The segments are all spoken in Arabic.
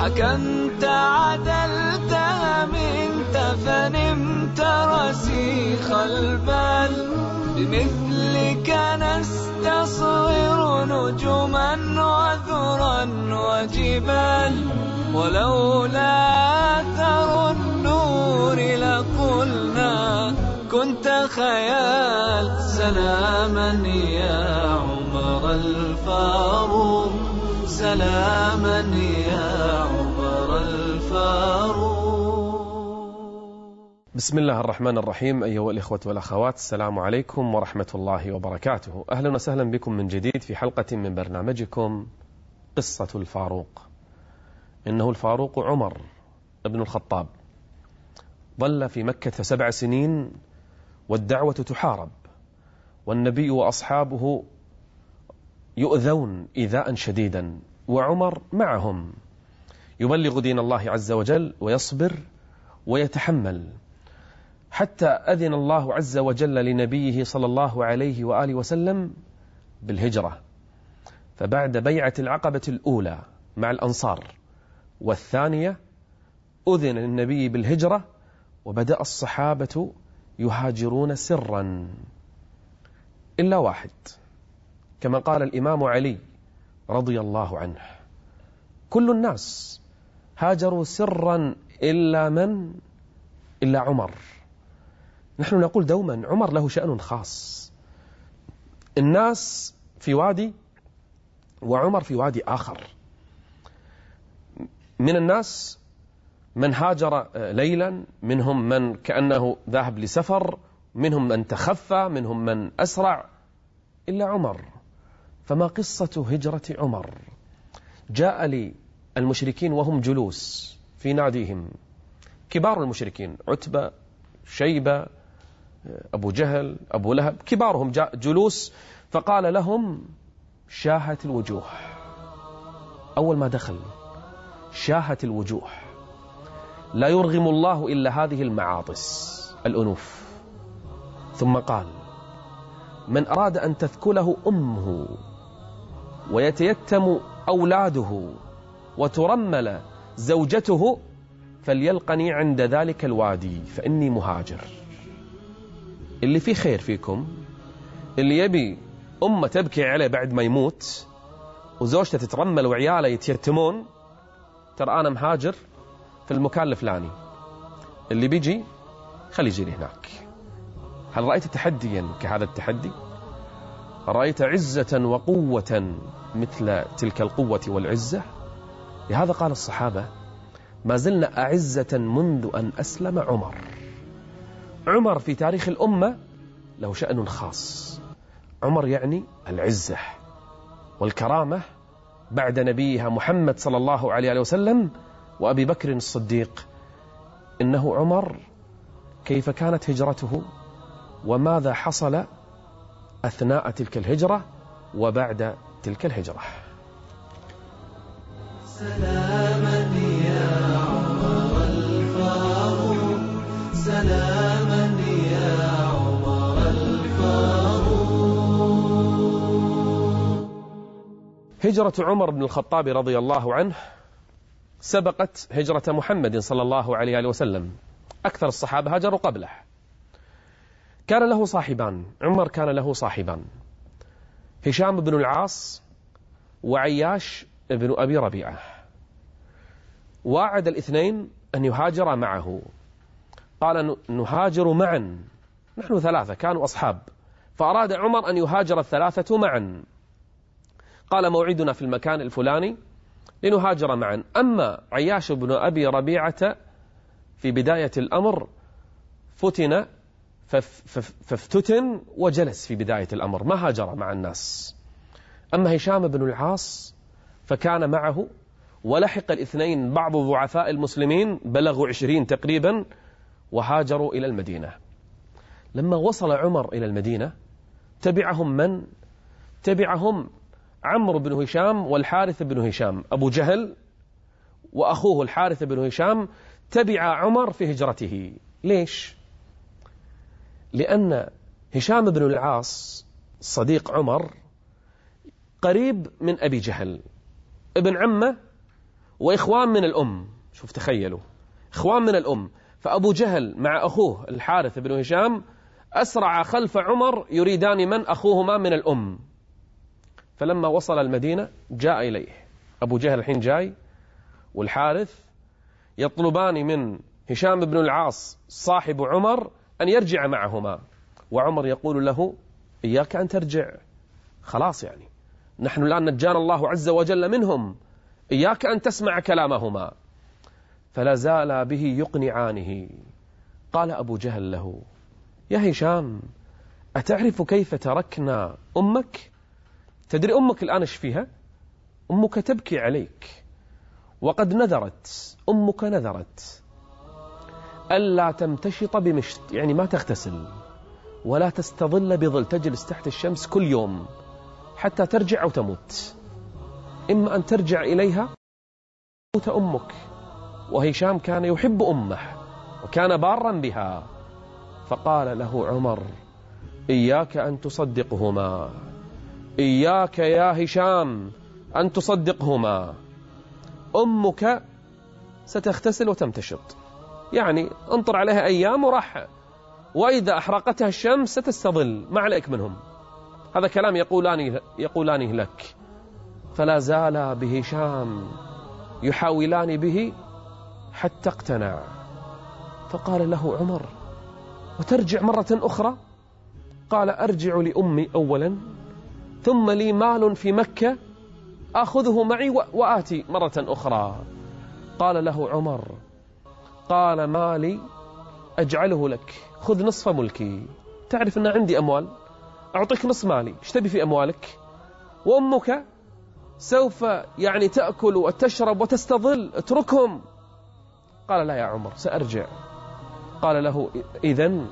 حكمت عدلت منت فنمت رسيخ البال بمثلك نستصغر نجما وذرا وجبال ولولا أثر النور لقلنا كنت خيال سلاما يا عمر الفاروق. سلاما يا عمر الفاروق. بسم الله الرحمن الرحيم أيها الإخوة والأخوات السلام عليكم ورحمة الله وبركاته. أهلا وسهلا بكم من جديد في حلقة من برنامجكم قصة الفاروق. إنه الفاروق عمر ابن الخطاب. ظل في مكة سبع سنين والدعوة تحارب والنبي وأصحابه يؤذون إيذاء شديدا. وعمر معهم. يبلغ دين الله عز وجل ويصبر ويتحمل. حتى أذن الله عز وجل لنبيه صلى الله عليه وآله وسلم بالهجرة. فبعد بيعة العقبة الأولى مع الأنصار والثانية أذن للنبي بالهجرة وبدأ الصحابة يهاجرون سرا. إلا واحد. كما قال الإمام علي رضي الله عنه. كل الناس هاجروا سرا إلا من؟ إلا عمر. نحن نقول دوما عمر له شأن خاص. الناس في وادي وعمر في وادي آخر. من الناس من هاجر ليلا منهم من كأنه ذاهب لسفر منهم من تخفى منهم من أسرع إلا عمر. فما قصة هجرة عمر؟ جاء لي المشركين وهم جلوس في ناديهم. كبار المشركين عتبة شيبة أبو جهل أبو لهب كبارهم جاء جلوس فقال لهم شاهت الوجوه. أول ما دخل شاهت الوجوه. لا يرغم الله إلا هذه المعاطس الأنوف. ثم قال من أراد أن تثكله أمه ويتيتم أولاده وترمل زوجته فليلقني عند ذلك الوادي فإني مهاجر. اللي فيه خير فيكم اللي يبي أمة تبكي عليه بعد ما يموت وزوجته تترمل وعياله يتيتمون ترى أنا مهاجر في المكان الفلاني. اللي بيجي خلي يجي هناك. هل رأيت تحديا كهذا التحدي؟ رأيت عزة وقوة مثل تلك القوة والعزة؟ لهذا قال الصحابة ما زلنا أعزة منذ أن أسلم عمر. عمر في تاريخ الأمة له شأن خاص. عمر يعني العزة والكرامة بعد نبيها محمد صلى الله عليه وسلم وأبي بكر الصديق. إنه عمر كيف كانت هجرته؟ وماذا حصل أثناء تلك الهجرة وبعد تلك الهجرة. سلاما يا عمر الفاروق. سلاما يا عمر الفاروق. هجرة عمر بن الخطاب رضي الله عنه سبقت هجرة محمد صلى الله عليه وسلم. أكثر الصحابة هاجروا قبله. كان له صاحبان عمر كان له صاحبان. هشام بن العاص وعياش بن أبي ربيعة. واعد الاثنين أن يهاجرا معه. قال نهاجر معا. نحن ثلاثة كانوا أصحاب. فأراد عمر أن يهاجر الثلاثة معا. قال موعدنا في المكان الفلاني لنهاجر معا. أما عياش بن أبي ربيعة في بداية الأمر فتن فافتتن وجلس في بداية الأمر ما هاجر مع الناس أما هشام بن العاص فكان معه ولحق الاثنين بعض ضعفاء المسلمين بلغوا عشرين تقريبا وهاجروا إلى المدينة لما وصل عمر إلى المدينة تبعهم من؟ تبعهم عمرو بن هشام والحارث بن هشام أبو جهل وأخوه الحارث بن هشام تبع عمر في هجرته ليش؟ لأن هشام بن العاص صديق عمر قريب من أبي جهل ابن عمه وإخوان من الأم. شوف تخيلوا إخوان من الأم. فأبو جهل مع أخوه الحارث بن هشام أسرع خلف عمر يريدان من أخوهما من الأم. فلما وصل المدينة جاء إليه. أبو جهل الحين جاي والحارث يطلبان من هشام بن العاص صاحب عمر أن يرجع معهما. وعمر يقول له إياك أن ترجع. خلاص يعني. نحن الآن نجانا الله عز وجل منهم. إياك أن تسمع كلامهما. فلا زال به يقنعانه. قال أبو جهل له يا هشام أتعرف كيف تركنا أمك؟ تدري أمك الآن إيش فيها؟ أمك تبكي عليك. وقد نذرت أمك نذرت. ألا تمتشط بمشط يعني ما تغتسل ولا تستظل بظل تجلس تحت الشمس كل يوم حتى ترجع أو تموت. إما أن ترجع إليها تموت أمك. وهشام كان يحب أمه وكان بارا بها. فقال له عمر إياك أن تصدقهما. إياك يا هشام أن تصدقهما. أمك ستغتسل وتمتشط. يعني انطر عليها أيام وراح وإذا أحرقتها الشمس ستستظل ما عليك منهم. هذا كلام يقولان يقولانه لك. فلا زال بهشام يحاولان به حتى اقتنع. فقال له عمر وترجع مرة أخرى؟ قال أرجع لأمي أولا ثم لي مال في مكة أخذه معي وآتي مرة أخرى. قال له عمر قال مالي أجعله لك. خذ نصف ملكي. تعرف أن عندي أموال؟ أعطيك نصف مالي. إيش تبي في أموالك؟ وأمك سوف يعني تأكل وتشرب وتستظل. اتركهم. قال لا يا عمر سأرجع. قال له إذا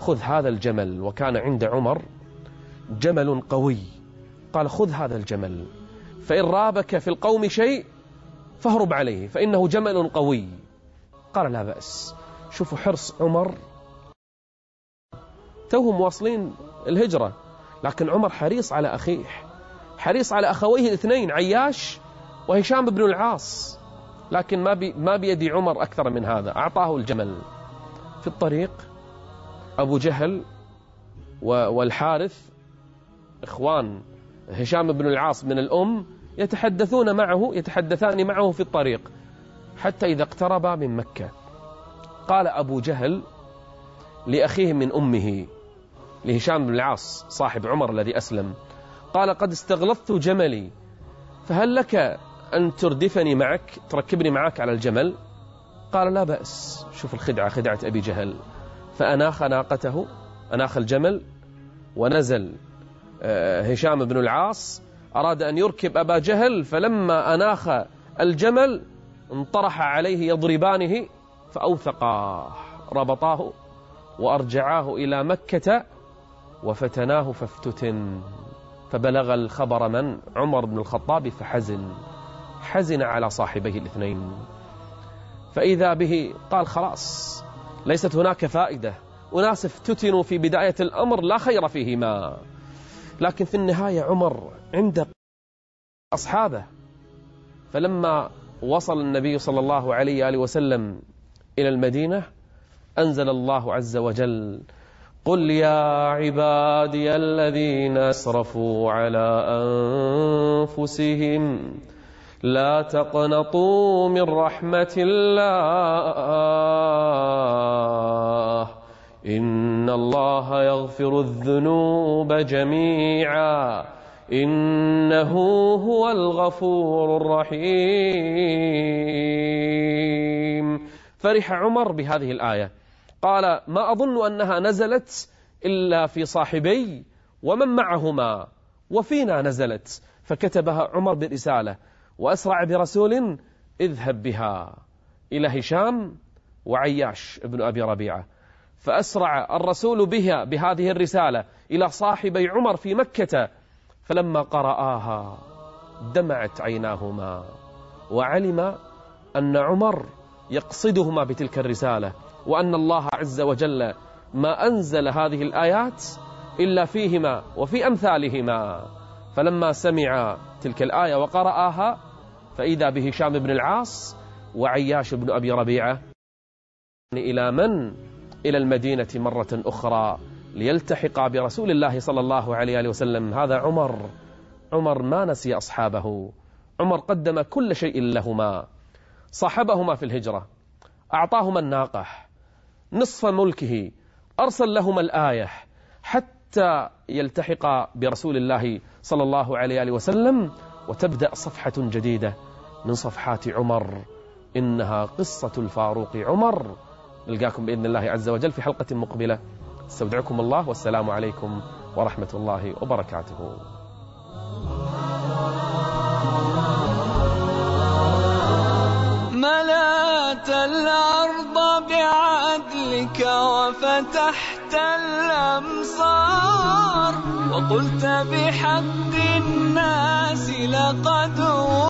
خذ هذا الجمل. وكان عند عمر جمل قوي. قال خذ هذا الجمل. فإن رابك في القوم شيء فاهرب عليه فإنه جمل قوي. قال لا بأس. شوفوا حرص عمر. توهم واصلين الهجرة لكن عمر حريص على أخيه. حريص على أخويه الاثنين عياش وهشام بن العاص. لكن ما بي ما بيدي عمر أكثر من هذا. أعطاه الجمل. في الطريق أبو جهل والحارث إخوان هشام بن العاص من الأم يتحدثون معه يتحدثان معه في الطريق. حتى إذا اقتربا من مكة. قال أبو جهل لأخيه من أمه لهشام بن العاص صاحب عمر الذي أسلم قال قد استغلظت جملي فهل لك أن تردفني معك تركبني معك على الجمل؟ قال لا بأس شوف الخدعة خدعة أبي جهل. فأناخ ناقته أناخ الجمل ونزل آه، هشام بن العاص أراد أن يركب أبا جهل فلما أناخ الجمل انطرح عليه يضربانه فأوثقاه ربطاه وأرجعاه إلى مكة وفتناه فافتتن فبلغ الخبر من؟ عمر بن الخطاب فحزن حزن على صاحبيه الاثنين. فإذا به قال خلاص ليست هناك فائدة. أناس افتتنوا في بداية الأمر لا خير فيهما. لكن في النهاية عمر عند أصحابه. فلما وصل النبي صلى الله عليه وسلم إلى المدينة أنزل الله عز وجل قل يا عبادي الذين أسرفوا على أنفسهم لا تقنطوا من رحمة الله إن الله يغفر الذنوب جميعا. إنه هو الغفور الرحيم. فرح عمر بهذه الآية. قال ما أظن أنها نزلت إلا في صاحبي ومن معهما وفينا نزلت. فكتبها عمر برسالة وأسرع برسول اذهب بها إلى هشام وعياش ابن أبي ربيعة. فأسرع الرسول بها بهذه الرسالة إلى صاحبي عمر في مكة فلما قرآها دمعت عيناهما وعلم أن عمر يقصدهما بتلك الرسالة وأن الله عز وجل ما أنزل هذه الآيات إلا فيهما وفي أمثالهما فلما سمع تلك الآية وقرأها فإذا بهشام بن العاص وعياش بن أبي ربيعة إلى من؟ إلى المدينة مرة أخرى ليلتحق برسول الله صلى الله عليه وسلم. هذا عمر عمر ما نسي أصحابه. عمر قدم كل شيء لهما. صاحبهما في الهجرة أعطاهما الناقة نصف ملكه أرسل لهما الآية حتى يلتحق برسول الله صلى الله عليه وسلم وتبدأ صفحة جديدة من صفحات عمر. إنها قصة الفاروق عمر. نلقاكم بإذن الله عز وجل في حلقة مقبلة. استودعكم الله والسلام عليكم ورحمة الله وبركاته. ملأت الأرض بعدلك وفتحت الأمصار وقلت بحق الناس لقد